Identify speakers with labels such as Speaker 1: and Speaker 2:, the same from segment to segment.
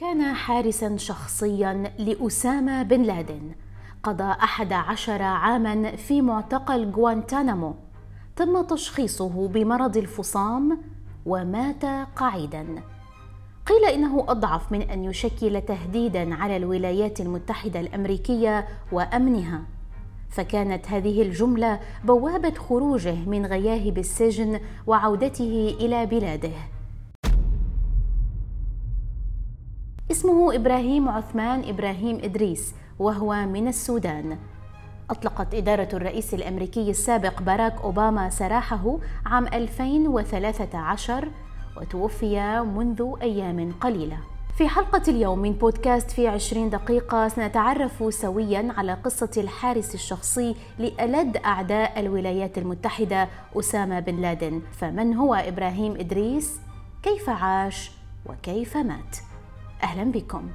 Speaker 1: كان حارسا شخصيا لأسامة بن لادن. قضى أحد عشر عاما في معتقل غوانتانامو. تم تشخيصه بمرض الفصام ومات قعيدا قيل إنه أضعف من أن يشكل تهديدا على الولايات المتحدة الأمريكية وأمنها. فكانت هذه الجملة بوابة خروجه من غياهب السجن وعودته إلى بلاده. اسمه إبراهيم عثمان إبراهيم إدريس وهو من السودان أطلقت إدارة الرئيس الأمريكي السابق باراك أوباما سراحه عام 2013 وتوفي منذ أيام قليلة في حلقة اليوم من بودكاست في عشرين دقيقة سنتعرف سويا على قصة الحارس الشخصي لألد أعداء الولايات المتحدة أسامة بن لادن فمن هو إبراهيم إدريس؟ كيف عاش؟ وكيف مات؟ أهلا بكم.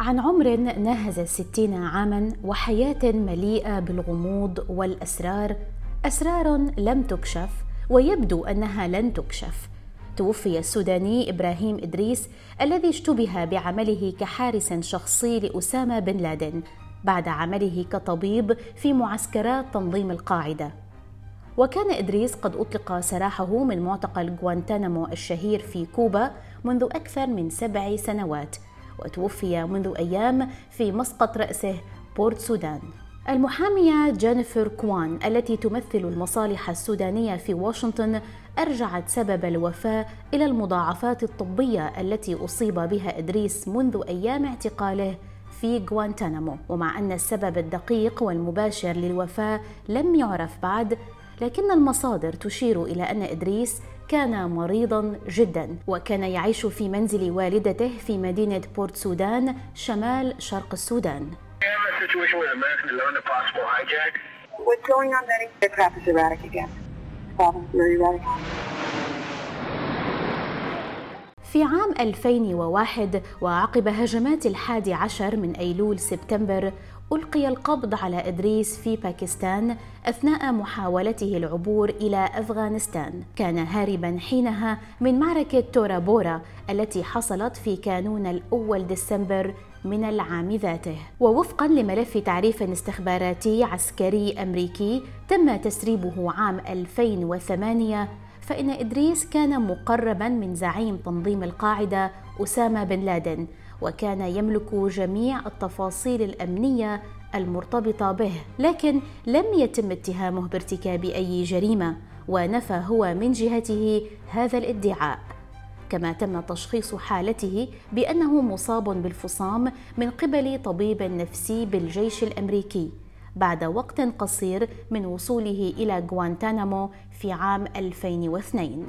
Speaker 1: عن عمر ناهز الستين عاما وحياة مليئة بالغموض والأسرار أسرار لم تكشف ويبدو أنها لن تكشف. توفي السوداني إبراهيم إدريس الذي اشتبه بعمله كحارس شخصي لأسامة بن لادن بعد عمله كطبيب في معسكرات تنظيم القاعدة. وكان إدريس قد أطلق سراحه من معتقل غوانتانامو الشهير في كوبا منذ أكثر من سبع سنوات وتوفي منذ أيام في مسقط رأسه بورت سودان. المحامية جينيفر كوان التي تمثل المصالح السودانية في واشنطن أرجعت سبب الوفاة إلى المضاعفات الطبية التي أصيب بها إدريس منذ أيام اعتقاله في غوانتانامو. ومع أن السبب الدقيق والمباشر للوفاة لم يعرف بعد لكن المصادر تشير إلى أن إدريس كان مريضا جدا وكان يعيش في منزل والدته في مدينة بورت سودان شمال شرق السودان. في عام 2001 وعقب هجمات الحادي عشر من أيلول سبتمبر ألقي القبض على إدريس في باكستان أثناء محاولته العبور إلى أفغانستان. كان هاربا حينها من معركة تورا بورا التي حصلت في كانون الأول ديسمبر من العام ذاته. ووفقا لملف تعريف استخباراتي عسكري أمريكي تم تسريبه عام 2008 فإن إدريس كان مقربا من زعيم تنظيم القاعدة أسامة بن لادن وكان يملك جميع التفاصيل الأمنية المرتبطة به لكن لم يتم اتهامه بارتكاب أي جريمة ونفى هو من جهته هذا الادعاء. كما تم تشخيص حالته بأنه مصاب بالفصام من قبل طبيب نفسي بالجيش الأمريكي بعد وقت قصير من وصوله إلى غوانتانامو في عام 2002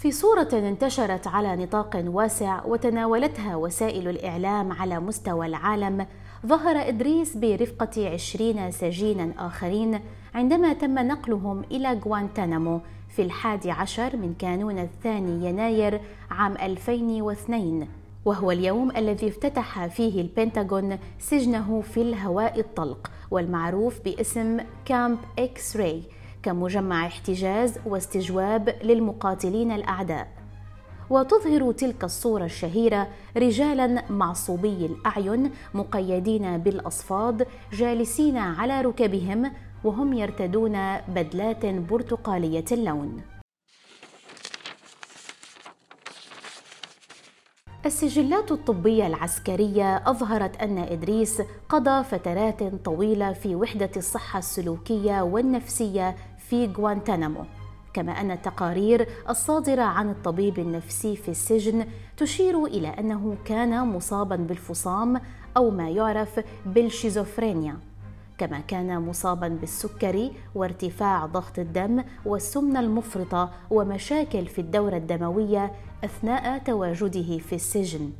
Speaker 1: في صورة انتشرت على نطاق واسع وتناولتها وسائل الإعلام على مستوى العالم ظهر إدريس برفقة عشرين سجينا آخرين عندما تم نقلهم إلى غوانتانامو في الحادي عشر من كانون الثاني يناير عام 2002 وهو اليوم الذي افتتح فيه البنتاغون سجنه في الهواء الطلق والمعروف باسم كامب إكس راي. كمجمع احتجاز واستجواب للمقاتلين الأعداء. وتظهر تلك الصورة الشهيرة رجالا معصوبي الأعين مقيدين بالأصفاد جالسين على ركبهم وهم يرتدون بدلات برتقالية اللون. السجلات الطبية العسكرية أظهرت أن إدريس قضى فترات طويلة في وحدة الصحة السلوكية والنفسية في غوانتانامو. كما أن التقارير الصادرة عن الطبيب النفسي في السجن تشير إلى أنه كان مصابا بالفصام أو ما يعرف بالشيزوفرينيا. كما كان مصابا بالسكري وارتفاع ضغط الدم والسمنة المفرطة ومشاكل في الدورة الدموية أثناء تواجده في السجن.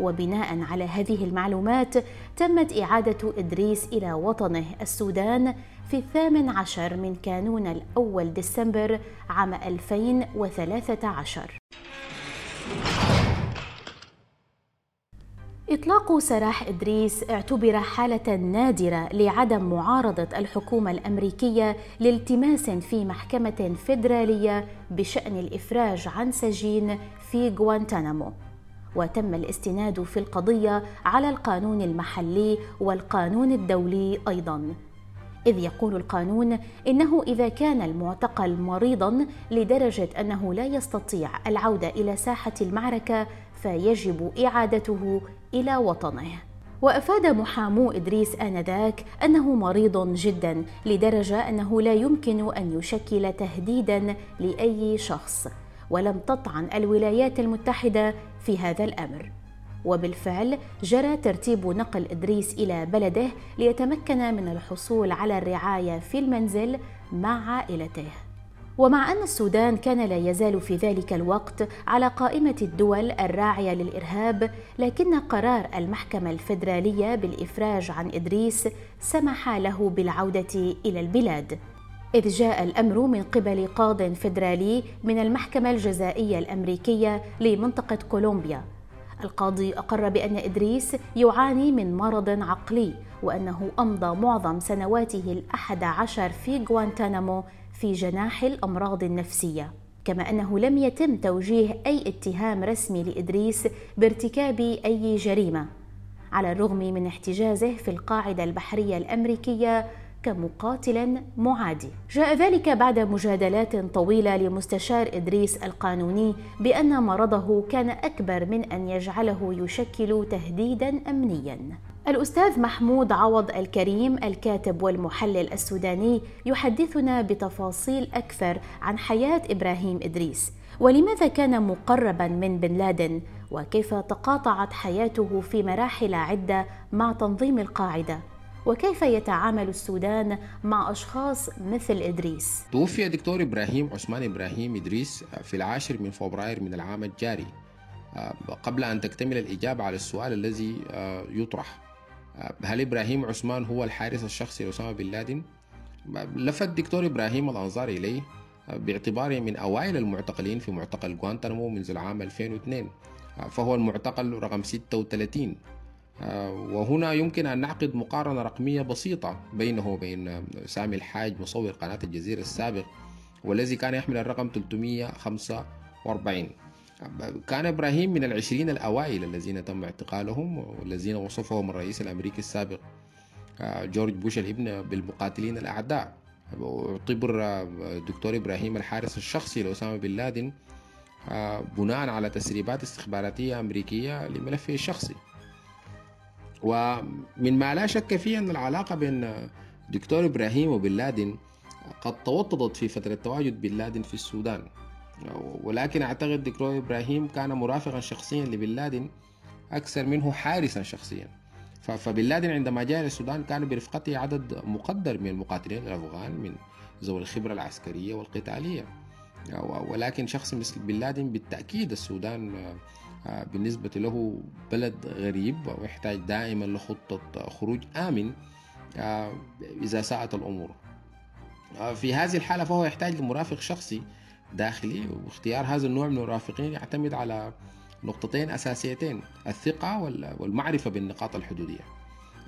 Speaker 1: وبناء على هذه المعلومات تمت إعادة إدريس إلى وطنه السودان في الثامن عشر من كانون الأول ديسمبر عام 2013 إطلاق سراح إدريس اعتبر حالة نادرة لعدم معارضة الحكومة الأمريكية لالتماس في محكمة فيدرالية بشأن الإفراج عن سجين في غوانتانامو. وتم الاستناد في القضية على القانون المحلي والقانون الدولي أيضاً. إذ يقول القانون إنه إذا كان المعتقل مريضا لدرجة أنه لا يستطيع العودة إلى ساحة المعركة فيجب إعادته إلى وطنه. وأفاد محامو إدريس آنذاك أنه مريض جدا لدرجة أنه لا يمكن أن يشكل تهديدا لأي شخص. ولم تطعن الولايات المتحدة في هذا الأمر. وبالفعل جرى ترتيب نقل إدريس إلى بلده ليتمكن من الحصول على الرعاية في المنزل مع عائلته. ومع أن السودان كان لا يزال في ذلك الوقت على قائمة الدول الراعية للإرهاب لكن قرار المحكمة الفدراليه بالإفراج عن إدريس سمح له بالعودة إلى البلاد. إذ جاء الأمر من قبل قاض فيدرالي من المحكمة الجزائية الأمريكية لمنطقة كولومبيا. القاضي أقر بأن إدريس يعاني من مرض عقلي وأنه أمضى معظم سنواته الأحد عشر في غوانتانامو في جناح الأمراض النفسية كما أنه لم يتم توجيه أي اتهام رسمي لإدريس بارتكاب أي جريمة على الرغم من احتجازه في القاعدة البحرية الأمريكية كمقاتل معادي. جاء ذلك بعد مجادلات طويلة لمستشار إدريس القانوني بأن مرضه كان أكبر من أن يجعله يشكل تهديدا امنيا. الأستاذ محمود عوض الكريم الكاتب والمحلل السوداني يحدثنا بتفاصيل أكثر عن حياة إبراهيم إدريس. ولماذا كان مقربا من بن لادن؟ وكيف تقاطعت حياته في مراحل عدة مع تنظيم القاعدة؟ وكيف يتعامل السودان مع أشخاص مثل إدريس؟
Speaker 2: توفي الدكتور إبراهيم عثمان إبراهيم إدريس في العاشر من فبراير من العام الجاري. قبل أن تكتمل الإجابة على السؤال الذي يطرح. هل إبراهيم عثمان هو الحارس الشخصي لأسامة بن لادن؟ لفت الدكتور إبراهيم الأنظار إليه باعتباره من أوائل المعتقلين في معتقل غوانتنامو منذ العام 2002 فهو المعتقل رقم 36 وهنا يمكن أن نعقد مقارنة رقمية بسيطة بينه وبين سامي الحاج مصور قناة الجزيرة السابق والذي كان يحمل الرقم 345 كان إبراهيم من العشرين الأوائل الذين تم اعتقالهم والذين وصفهم الرئيس الأمريكي السابق جورج بوش الابن بالمقاتلين الأعداء. اعتبر الدكتور إبراهيم الحارس الشخصي لأسامة بن لادن بناء على تسريبات استخباراتية أمريكية لملفه الشخصي. ومن ما لا شك فيه أن العلاقة بين دكتور إبراهيم وبن لادن قد توطدت في فترة تواجد بن لادن في السودان. ولكن أعتقد دكتور إبراهيم كان مرافقا شخصيا لبن لادن أكثر منه حارسا شخصيا. فبن لادن عندما جاء إلى السودان كان برفقته عدد مقدر من المقاتلين الأفغان من ذوي الخبرة العسكرية والقتالية. ولكن شخص مثل بن لادن بالتأكيد السودان بالنسبة له بلد غريب ويحتاج دائما لخطة خروج آمن إذا ساءت الأمور. في هذه الحالة فهو يحتاج لمرافق شخصي داخلي واختيار هذا النوع من المرافقين يعتمد على نقطتين أساسيتين الثقة والمعرفة بالنقاط الحدودية.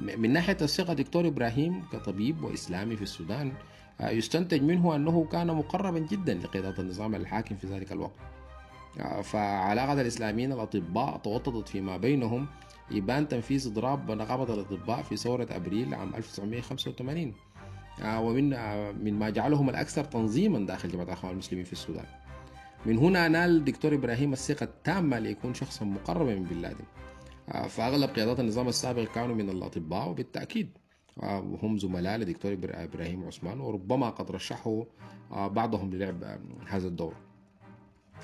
Speaker 2: من ناحية الثقة دكتور إبراهيم كطبيب وإسلامي في السودان يستنتج منه أنه كان مقربا جدا لقيادة النظام الحاكم في ذلك الوقت. فعلاقة الإسلاميين الأطباء توطدت فيما بينهم يبان تنفيذ إضراب نقابة الأطباء في ثورة أبريل عام 1985 ومن من ما جعلهم الأكثر تنظيما داخل جماعة الإخوان المسلمين في السودان. من هنا نال الدكتور إبراهيم الثقة التامة ليكون شخصا مقربا من بن لادن. فأغلب قيادات النظام السابق كانوا من الأطباء وبالتأكيد. وهم زملاء لدكتور إبراهيم عثمان وربما قد رشحوا بعضهم للعب هذا الدور.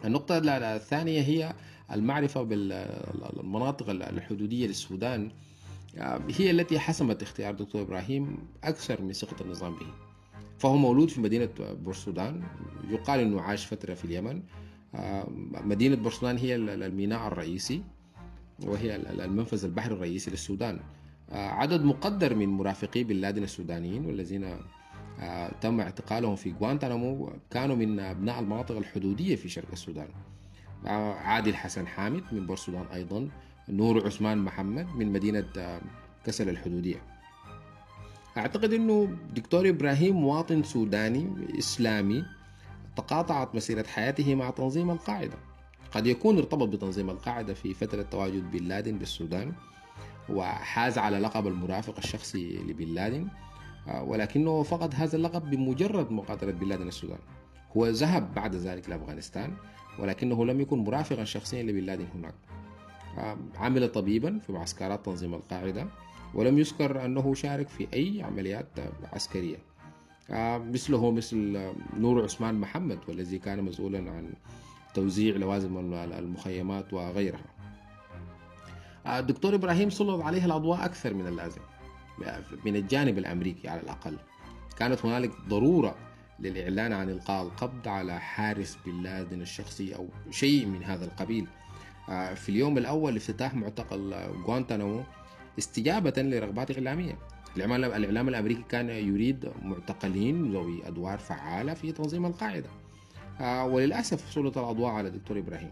Speaker 2: النقطة الثانية هي المعرفة بالمناطق الحدودية للسودان. هي التي حسمت اختيار دكتور إبراهيم أكثر من ثقة النظام به. فهو مولود في مدينة بورسودان يقال أنه عاش فترة في اليمن. مدينة بورسودان هي الميناء الرئيسي وهي المنفذ البحري الرئيسي للسودان. عدد مقدر من مرافقي بن لادن السودانيين والذين تم اعتقالهم في غوانتنامو كانوا من أبناء المناطق الحدودية في شرق السودان. عادل حسن حامد من بورسودان أيضا. نور عثمان محمد من مدينة كسل الحدودية. أعتقد أنه دكتور إبراهيم مواطن سوداني إسلامي تقاطعت مسيرة حياته مع تنظيم القاعدة. قد يكون ارتبط بتنظيم القاعدة في فترة تواجد بن لادن بالسودان وحاز على لقب المرافق الشخصي لبن لادن ولكنه فقد هذا اللقب بمجرد مقاتلة بن لادن السودان. هو ذهب بعد ذلك لأفغانستان ولكنه لم يكن مرافقا شخصيا لبن لادن هناك. عمل طبيبا في معسكرات تنظيم القاعدة ولم يذكر أنه شارك في أي عمليات عسكرية. مثله مثل نور عثمان محمد والذي كان مسؤولا عن توزيع لوازم المخيمات وغيرها. الدكتور إبراهيم سلط عليه الأضواء أكثر من اللازم من الجانب الأمريكي على الأقل. كانت هنالك ضرورة للإعلان عن إلقاء القبض على حارس بن لادن الشخصي أو شيء من هذا القبيل. في اليوم الأول لافتتاح معتقل غوانتانامو استجابة لرغبات إعلامية. الإعلام الأمريكي كان يريد معتقلين ذوي أدوار فعالة في تنظيم القاعدة. وللأسف سلط الأضواء على الدكتور إبراهيم.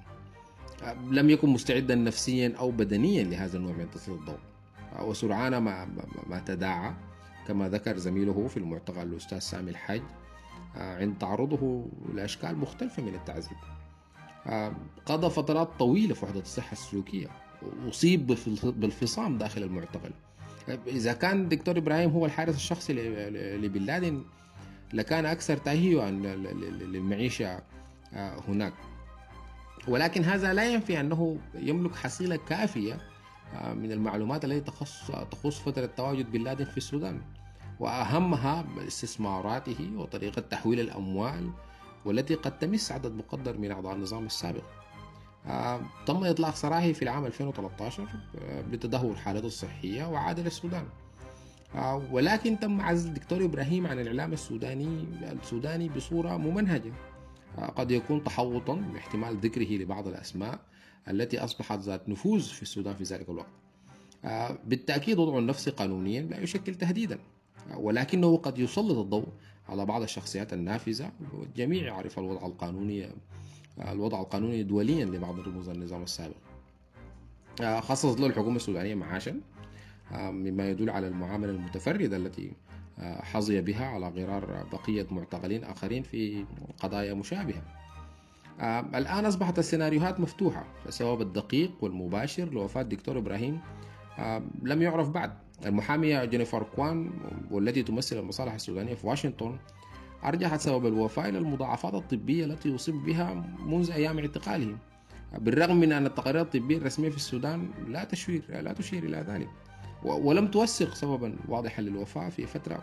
Speaker 2: لم يكن مستعدا نفسيا أو بدنيا لهذا النوع من تسليط الضوء. وسرعان ما, ما تداعى كما ذكر زميله في المعتقل الأستاذ سامي الحاج عند تعرضه لأشكال مختلفة من التعذيب. قضى فترات طويلة في وحدة الصحة السلوكية أصيب بالفصام داخل المعتقل. إذا كان الدكتور إبراهيم هو الحارس الشخصي لبن لادن لكان أكثر تهيئا للمعيشة هناك. ولكن هذا لا ينفي أنه يملك حصيلة كافية من المعلومات التي تخص تخص فترة تواجد بن لادن في السودان. وأهمها استثماراته وطريقة تحويل الأموال والتي قد تمس عدد مقدر من أعضاء النظام السابق. آه، تم إطلاق سراحه في العام 2013 بتدهور حالته الصحية وعاد للسودان. آه، ولكن تم عزل الدكتور إبراهيم عن الإعلام السوداني السوداني بصورة ممنهجة. آه، قد يكون تحوطا باحتمال ذكره لبعض الأسماء التي أصبحت ذات نفوذ في السودان في ذلك الوقت. بالتأكيد وضعه النفسي قانونيا لا يشكل تهديدا. ولكنه قد يسلط الضوء على بعض الشخصيات النافذة والجميع يعرف الوضع القانوني الوضع القانوني دوليا لبعض رموز النظام السابق. آه، خصصت له الحكومة السودانية معاشا آه، مما يدل على المعاملة المتفردة التي آه، حظي بها على غرار بقية معتقلين آخرين في قضايا مشابهة. الآن أصبحت السيناريوهات مفتوحة فالسبب الدقيق والمباشر لوفاة الدكتور إبراهيم لم يعرف بعد. المحامية جينيفر كوان والتي تمثل المصالح السودانية في واشنطن أرجعت سبب الوفاة إلى المضاعفات الطبية التي أصيب بها منذ أيام اعتقاله بالرغم من أن التقارير الطبية الرسمية في السودان لا تشير لا تشير إلى ذلك ولم توثق سببا واضحا للوفاة في فترة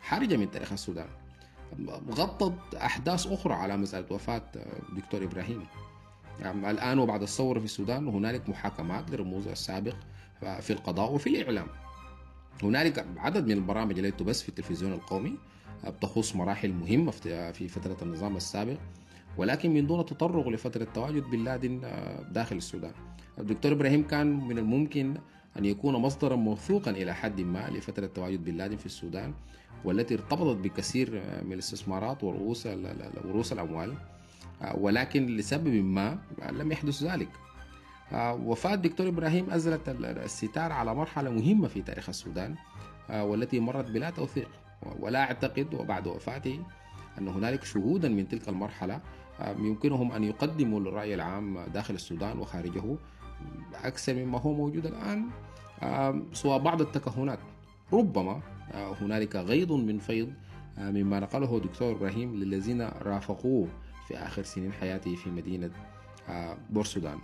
Speaker 2: حرجة من تاريخ السودان. غطت أحداث أخرى على مسألة وفاة دكتور إبراهيم. يعني الآن وبعد الثورة في السودان هنالك محاكمات لرموز السابق في القضاء وفي الإعلام. هنالك عدد من البرامج التي تبث في التلفزيون القومي بتخص مراحل مهمة في فترة النظام السابق ولكن من دون تطرق لفترة تواجد بن لادن آه، داخل السودان. الدكتور إبراهيم كان من الممكن أن يكون مصدرا موثوقا إلى حد ما لفترة تواجد بن لادن في السودان والتي ارتبطت بكثير آه، من الاستثمارات ورؤوس رؤوس الأموال آه، ولكن لسبب ما لم يحدث ذلك. وفاة الدكتور إبراهيم أزلت الستار على مرحلة مهمة في تاريخ السودان والتي مرت بلا توثيق ولا أعتقد وبعد وفاته أن هنالك شهودا من تلك المرحلة آه، يمكنهم أن يقدموا للرأي العام داخل السودان وخارجه أكثر مما هو موجود الآن. آه، سوى بعض التكهنات ربما آه، هنالك غيض من فيض مما نقله دكتور إبراهيم للذين رافقوه في آخر سنين حياته في مدينة بورسودان.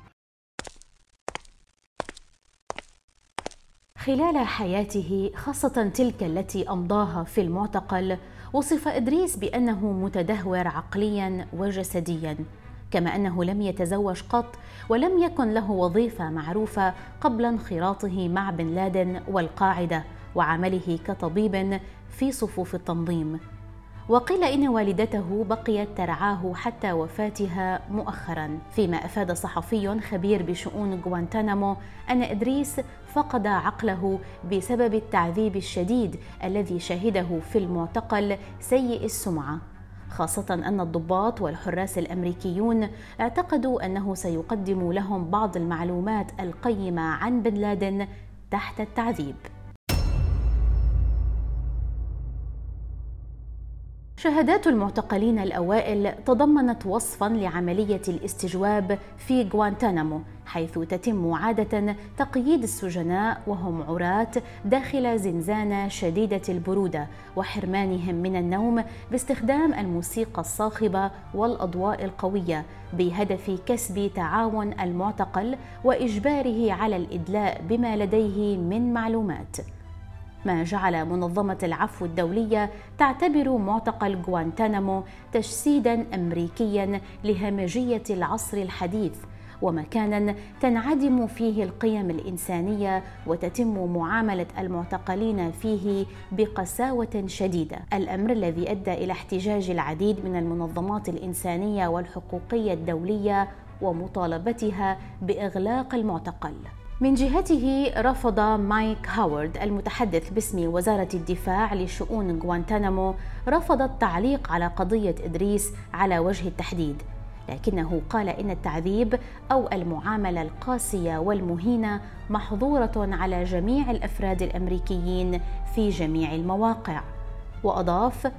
Speaker 1: خلال حياته خاصة تلك التي أمضاها في المعتقل وصف إدريس بأنه متدهور عقليا وجسديا كما أنه لم يتزوج قط ولم يكن له وظيفة معروفة قبل انخراطه مع بن لادن والقاعدة وعمله كطبيب في صفوف التنظيم. وقيل إن والدته بقيت ترعاه حتى وفاتها مؤخرا فيما أفاد صحفي خبير بشؤون غوانتانامو أن إدريس فقد عقله بسبب التعذيب الشديد الذي شهده في المعتقل سيء السمعة. خاصة أن الضباط والحراس الأمريكيون اعتقدوا أنه سيقدم لهم بعض المعلومات القيمة عن بن لادن تحت التعذيب. شهادات المعتقلين الأوائل تضمنت وصفا لعملية الاستجواب في غوانتانامو حيث تتم عادة تقييد السجناء وهم عراة داخل زنزانة شديدة البرودة وحرمانهم من النوم باستخدام الموسيقى الصاخبة والأضواء القوية بهدف كسب تعاون المعتقل وإجباره على الإدلاء بما لديه من معلومات. ما جعل منظمة العفو الدولية تعتبر معتقل غوانتانامو تجسيدا أمريكيا لهمجية العصر الحديث ومكانا تنعدم فيه القيم الإنسانية وتتم معاملة المعتقلين فيه بقساوة شديدة. الأمر الذي أدى إلى احتجاج العديد من المنظمات الإنسانية والحقوقية الدولية ومطالبتها بإغلاق المعتقل. من جهته رفض مايك هاورد المتحدث باسم وزارة الدفاع لشؤون غوانتانامو رفض التعليق على قضية إدريس على وجه التحديد. لكنه قال إن التعذيب أو المعاملة القاسية والمهينة محظورة على جميع الأفراد الأمريكيين في جميع المواقع. وأضاف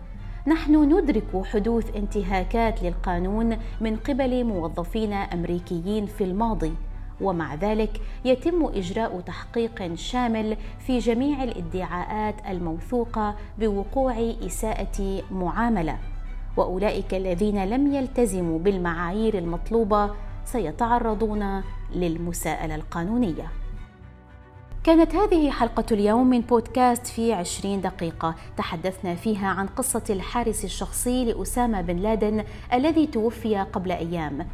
Speaker 1: نحن ندرك حدوث انتهاكات للقانون من قبل موظفين أمريكيين في الماضي. ومع ذلك يتم إجراء تحقيق شامل في جميع الادعاءات الموثوقة بوقوع إساءة معاملة. وأولئك الذين لم يلتزموا بالمعايير المطلوبة سيتعرضون للمساءلة القانونية. كانت هذه حلقة اليوم من بودكاست في عشرين دقيقة. تحدثنا فيها عن قصة الحارس الشخصي لأسامة بن لادن الذي توفي قبل أيام.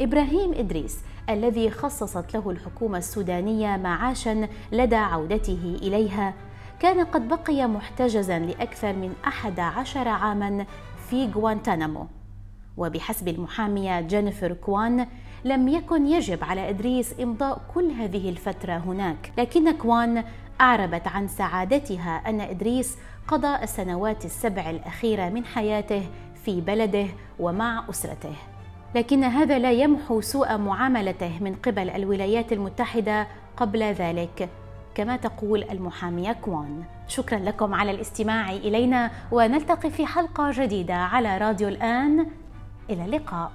Speaker 1: إبراهيم إدريس الذي خصصت له الحكومة السودانية معاشا لدى عودته إليها. كان قد بقي محتجزا لأكثر من أحد عشر عاما في غوانتانامو. وبحسب المحامية جينيفر كوان لم يكن يجب على إدريس إمضاء كل هذه الفترة هناك. لكن كوان أعربت عن سعادتها أن إدريس قضى السنوات السبع الأخيرة من حياته في بلده ومع أسرته. لكن هذا لا يمحو سوء معاملته من قبل الولايات المتحدة قبل ذلك. كما تقول المحامية كوان. شكرا لكم على الاستماع إلينا ونلتقي في حلقة جديدة على راديو الآن. إلى اللقاء.